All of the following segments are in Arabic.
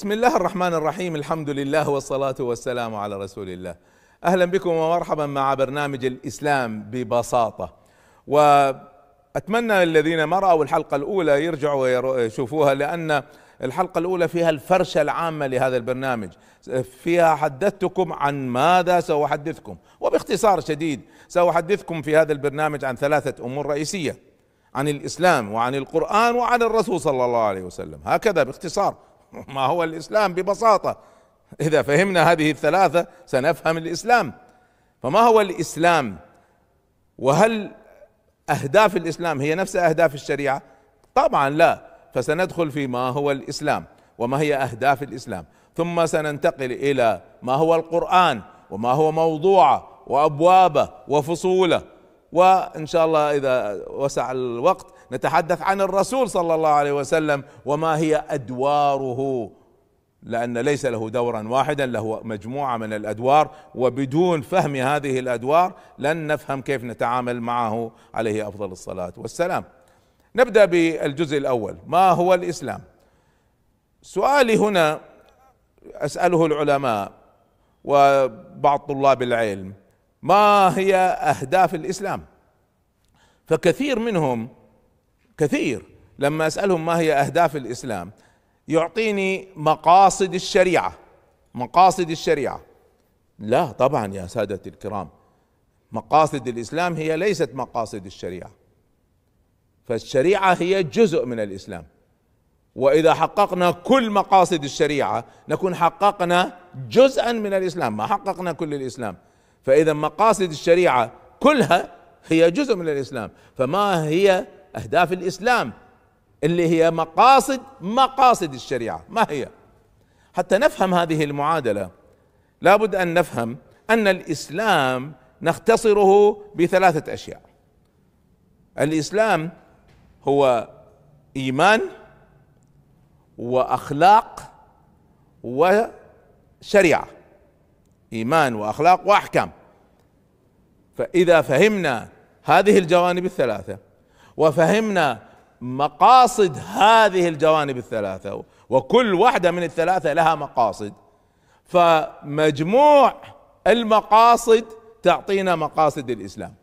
بسم الله الرحمن الرحيم الحمد لله والصلاة والسلام على رسول الله. أهلا بكم ومرحبا مع برنامج الإسلام ببساطة. وأتمنى الذين ما رأوا الحلقة الأولى يرجعوا ويشوفوها لأن الحلقة الأولى فيها الفرشة العامة لهذا البرنامج. فيها حدثتكم عن ماذا سأحدثكم؟ وباختصار شديد سأحدثكم في هذا البرنامج عن ثلاثة أمور رئيسية عن الإسلام وعن القرآن وعن الرسول صلى الله عليه وسلم. هكذا باختصار. ما هو الإسلام ببساطة. إذا فهمنا هذه الثلاثة سنفهم الإسلام. فما هو الإسلام؟ وهل أهداف الإسلام هي نفس أهداف الشريعة؟ طبعا لا. فسندخل في ما هو الإسلام وما هي أهداف الإسلام. ثم سننتقل إلى ما هو القرآن وما هو موضوعه وأبوابه وفصوله. وإن شاء الله إذا وسع الوقت نتحدث عن الرسول صلى الله عليه وسلم وما هي أدواره لأن ليس له دورا واحدا له مجموعة من الأدوار وبدون فهم هذه الأدوار لن نفهم كيف نتعامل معه عليه أفضل الصلاة والسلام. نبدأ بالجزء الأول ما هو الإسلام؟ سؤالي هنا أسأله العلماء وبعض طلاب العلم ما هي أهداف الإسلام؟ فكثير منهم كثير. لما أسألهم ما هي أهداف الإسلام يعطيني مقاصد الشريعة. مقاصد الشريعة. لا طبعا يا سادتي الكرام مقاصد الإسلام هي ليست مقاصد الشريعة. فالشريعة هي جزء من الإسلام. وإذا حققنا كل مقاصد الشريعة نكون حققنا جزءا من الإسلام. ما حققنا كل الإسلام. فإذا مقاصد الشريعة كلها هي جزء من الإسلام. فما هي أهداف الإسلام اللي هي مقاصد مقاصد الشريعة. ما هي؟ حتى نفهم هذه المعادلة لابد أن نفهم أن الإسلام نختصره بثلاثة أشياء. الإسلام هو إيمان وأخلاق وشريعة. إيمان وأخلاق وأحكام. فإذا فهمنا هذه الجوانب الثلاثة وفهمنا مقاصد هذه الجوانب الثلاثة وكل واحدة من الثلاثة لها مقاصد. فمجموع المقاصد تعطينا مقاصد الإسلام.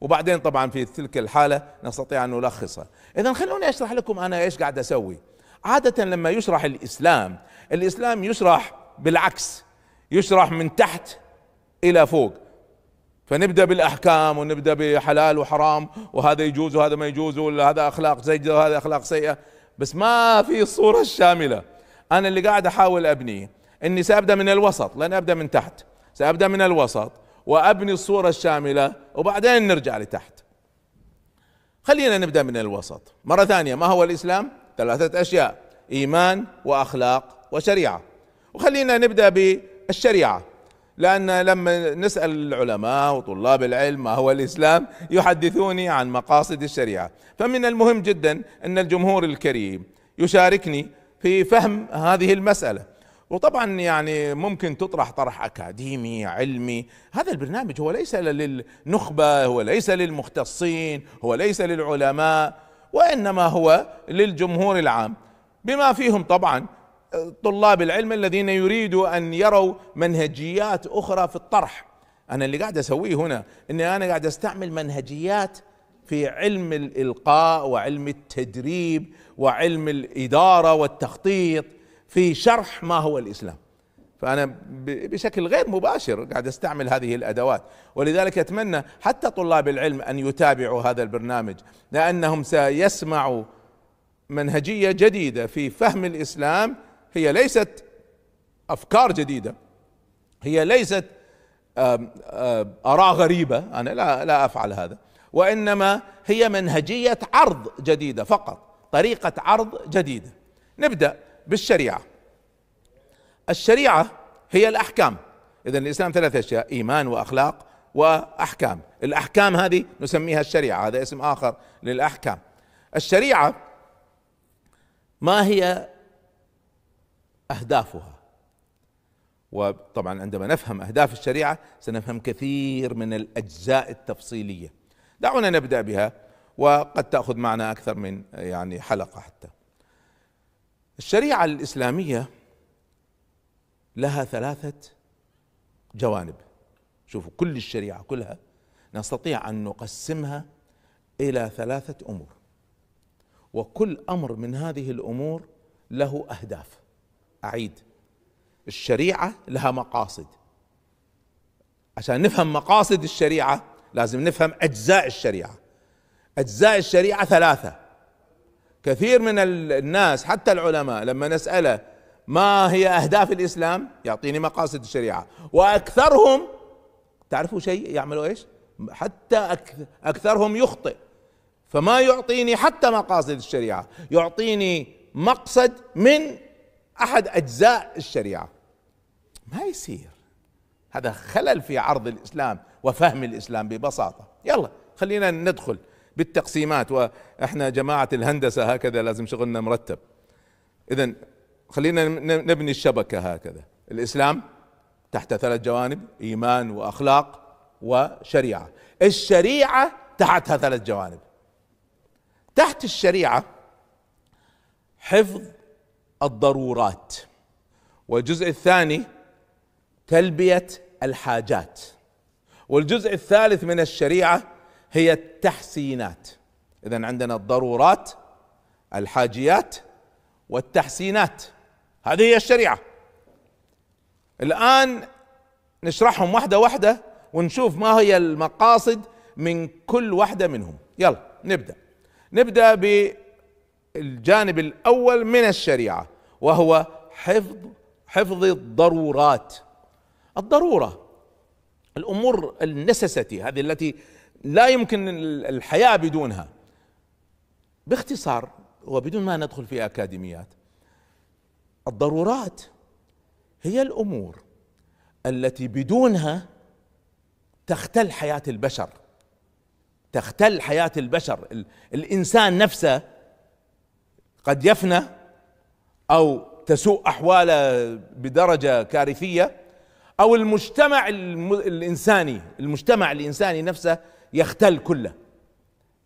وبعدين طبعا في تلك الحالة نستطيع أن نلخصها. إذا خلوني أشرح لكم أنا إيش قاعد أسوي. عادة لما يشرح الإسلام الإسلام يشرح بالعكس يشرح من تحت إلى فوق. فنبدأ بالأحكام ونبدأ بحلال وحرام وهذا يجوز وهذا ما يجوز وهذا أخلاق زيدة وهذا أخلاق سيئة. بس ما في الصورة الشاملة. أنا اللي قاعد أحاول ابنيه إني سأبدأ من الوسط لن أبدأ من تحت. سأبدأ من الوسط وأبني الصورة الشاملة وبعدين نرجع لتحت. خلينا نبدأ من الوسط. مرة ثانية ما هو الإسلام؟ ثلاثة أشياء إيمان وأخلاق وشريعة. وخلينا نبدأ بالشريعة. لأن لما نسأل العلماء وطلاب العلم ما هو الإسلام يحدثوني عن مقاصد الشريعة. فمن المهم جدا أن الجمهور الكريم يشاركني في فهم هذه المسألة. وطبعا يعني ممكن تطرح طرح أكاديمي علمي. هذا البرنامج هو ليس للنخبة هو ليس للمختصين هو ليس للعلماء وإنما هو للجمهور العام. بما فيهم طبعا طلاب العلم الذين يريدوا أن يروا منهجيات أخرى في الطرح. أنا اللي قاعد أسويه هنا إني أنا قاعد أستعمل منهجيات في علم الإلقاء وعلم التدريب وعلم الإدارة والتخطيط في شرح ما هو الإسلام. فأنا بشكل غير مباشر قاعد أستعمل هذه الأدوات. ولذلك أتمنى حتى طلاب العلم أن يتابعوا هذا البرنامج لأنهم سيسمعوا منهجية جديدة في فهم الإسلام هي ليست أفكار جديدة. هي ليست آراء غريبة. أنا لا لا أفعل هذا. وإنما هي منهجية عرض جديدة فقط طريقة عرض جديدة. نبدأ بالشريعة. الشريعة هي الأحكام. اذا الإسلام ثلاث أشياء إيمان وأخلاق وأحكام. الأحكام هذه نسميها الشريعة. هذا اسم آخر للأحكام. الشريعة ما هي أهدافها. وطبعا عندما نفهم أهداف الشريعة سنفهم كثير من الأجزاء التفصيلية. دعونا نبدأ بها وقد تأخذ معنا أكثر من يعني حلقة حتى. الشريعة الإسلامية لها ثلاثة جوانب. شوفوا كل الشريعة كلها نستطيع أن نقسمها إلى ثلاثة أمور. وكل أمر من هذه الأمور له أهداف. أعيد. الشريعة لها مقاصد. عشان نفهم مقاصد الشريعة لازم نفهم أجزاء الشريعة. أجزاء الشريعة ثلاثة. كثير من الناس حتى العلماء لما نسأله ما هي أهداف الإسلام يعطيني مقاصد الشريعة. وأكثرهم تعرفوا شيء؟ يعملوا إيش؟ حتى أكثرهم يخطئ. فما يعطيني حتى مقاصد الشريعة. يعطيني مقصد من أحد أجزاء الشريعة. ما يصير. هذا خلل في عرض الإسلام وفهم الإسلام ببساطة. يلا خلينا ندخل بالتقسيمات وإحنا جماعة الهندسة هكذا لازم شغلنا مرتب. اذا خلينا نبني الشبكة هكذا. الإسلام تحت ثلاث جوانب إيمان وأخلاق وشريعة. الشريعة تحتها ثلاث جوانب. تحت الشريعة حفظ الضرورات. والجزء الثاني تلبية الحاجات. والجزء الثالث من الشريعة هي التحسينات. اذا عندنا الضرورات الحاجيات والتحسينات. هذه هي الشريعة. الآن نشرحهم واحدة واحدة ونشوف ما هي المقاصد من كل واحدة منهم. يلا نبدأ. نبدأ بالجانب الأول من الشريعة وهو حفظ حفظ الضرورات. الضرورة الأمور النسستي هذه التي لا يمكن الحياة بدونها. باختصار وبدون ما ندخل في أكاديميات الضرورات هي الأمور التي بدونها تختل حياة البشر. تختل حياة البشر. الإنسان نفسه قد يفنى أو تسوء أحواله بدرجة كارثية أو المجتمع الإنساني المجتمع الإنساني نفسه يختل كله.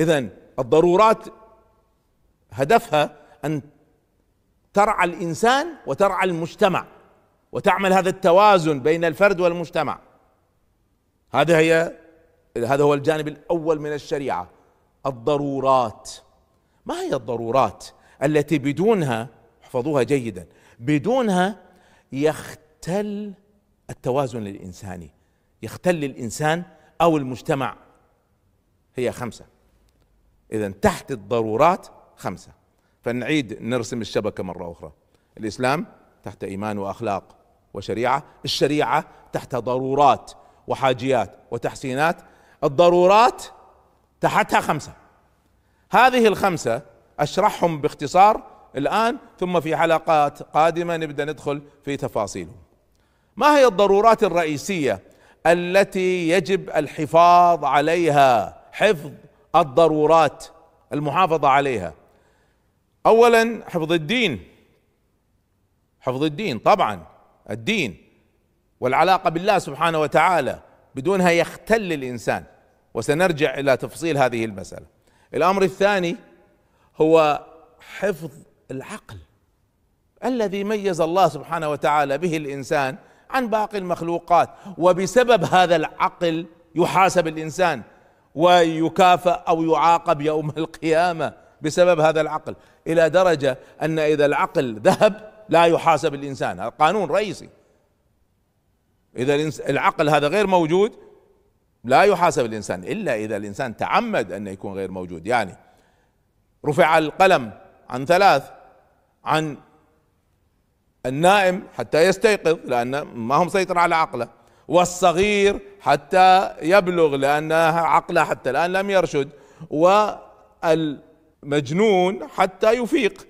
اذا الضرورات هدفها أن ترعى الإنسان وترعى المجتمع وتعمل هذا التوازن بين الفرد والمجتمع. هذا هي هذا هو الجانب الأول من الشريعة الضرورات. ما هي الضرورات؟ التي بدونها احفظوها جيدا بدونها يختل التوازن الإنساني. يختل الإنسان أو المجتمع. هي خمسة. إذا تحت الضرورات خمسة. فنعيد نرسم الشبكة مرة أخرى. الإسلام تحت إيمان وأخلاق وشريعة الشريعة تحت ضرورات وحاجيات وتحسينات. الضرورات تحتها خمسة. هذه الخمسة أشرحهم باختصار الآن ثم في حلقات قادمة نبدأ ندخل في تفاصيلهم. ما هي الضرورات الرئيسية التي يجب الحفاظ عليها؟ حفظ الضرورات المحافظة عليها. اولا حفظ الدين. حفظ الدين طبعا الدين والعلاقة بالله سبحانه وتعالى. بدونها يختل الإنسان. وسنرجع إلى تفصيل هذه المسألة. الأمر الثاني هو حفظ العقل الذي ميز الله سبحانه وتعالى به الإنسان عن باقي المخلوقات وبسبب هذا العقل يحاسب الإنسان ويكافأ أو يعاقب يوم القيامة بسبب هذا العقل إلى درجة أن إذا العقل ذهب لا يحاسب الإنسان هذا قانون رئيسي. إذا العقل هذا غير موجود لا يحاسب الإنسان إلا إذا الإنسان تعمد أن يكون غير موجود يعني رفع القلم عن ثلاث عن النائم حتى يستيقظ لأن ما هو مسيطر على عقله والصغير حتى يبلغ لأن عقله حتى الآن لم يرشد والمجنون حتى يفيق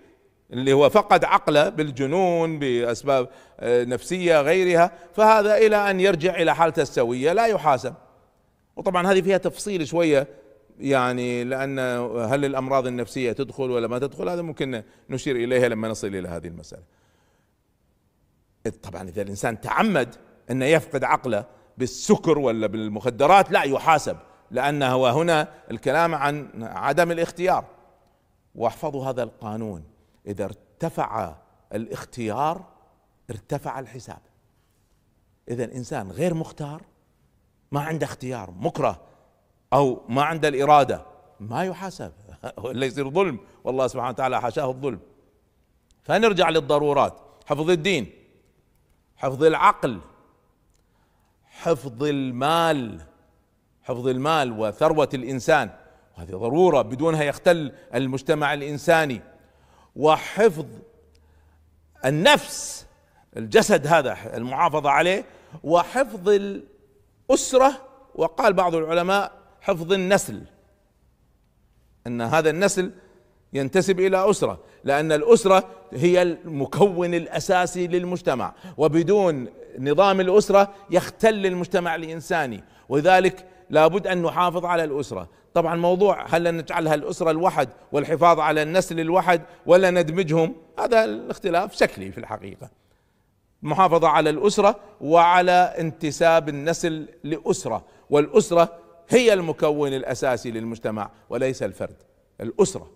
اللي هو فقد عقله بالجنون بأسباب آه، نفسية غيرها فهذا إلى أن يرجع إلى حالته السوية لا يحاسب. وطبعا هذه فيها تفصيل شوية يعني لأن هل الأمراض النفسية تدخل ولا ما تدخل؟ هذا ممكن نشير إليها لما نصل إلى هذه المسألة. طبعا إذا الإنسان تعمد انه يفقد عقله بالسكر ولا بالمخدرات لا يحاسب لأنه هنا الكلام عن عدم الاختيار. واحفظوا هذا القانون. إذا ارتفع الاختيار ارتفع الحساب. إذا انسان غير مختار ما عنده اختيار مكره. أو ما عنده الإرادة. ما يحاسب. الا يصير ظلم. والله سبحانه وتعالى حاشاه الظلم. فنرجع للضرورات. حفظ الدين. حفظ العقل. حفظ المال. حفظ المال وثروة الإنسان. هذه ضرورة. بدونها يختل المجتمع الإنساني. وحفظ النفس. الجسد هذا المحافظة عليه. وحفظ الأسرة. وقال بعض العلماء حفظ النسل. إن هذا النسل ينتسب إلى أسرة لأن الأسرة هي المكون الأساسي للمجتمع وبدون نظام الأسرة يختل المجتمع الإنساني ولذلك لابد أن نحافظ على الأسرة. طبعا موضوع هل نجعلها الأسرة الوحد والحفاظ على النسل الوحد ولا ندمجهم؟ هذا الاختلاف شكلي في الحقيقة. محافظة على الأسرة وعلى انتساب النسل لأسرة والأسرة هي المكون الأساسي للمجتمع وليس الفرد الأسرة.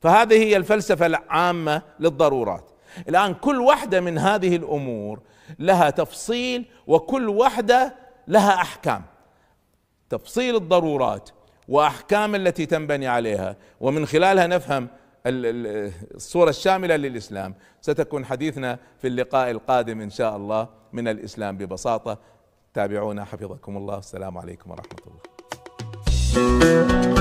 فهذه هي الفلسفة العامة للضرورات. الآن كل واحدة من هذه الأمور لها تفصيل وكل واحدة لها أحكام. تفصيل الضرورات وأحكام التي تنبني عليها ومن خلالها نفهم الصورة الشاملة للإسلام. ستكون حديثنا في اللقاء القادم إن شاء الله من الإسلام ببساطة. تابعونا حفظكم الله. السلام عليكم ورحمة الله. Música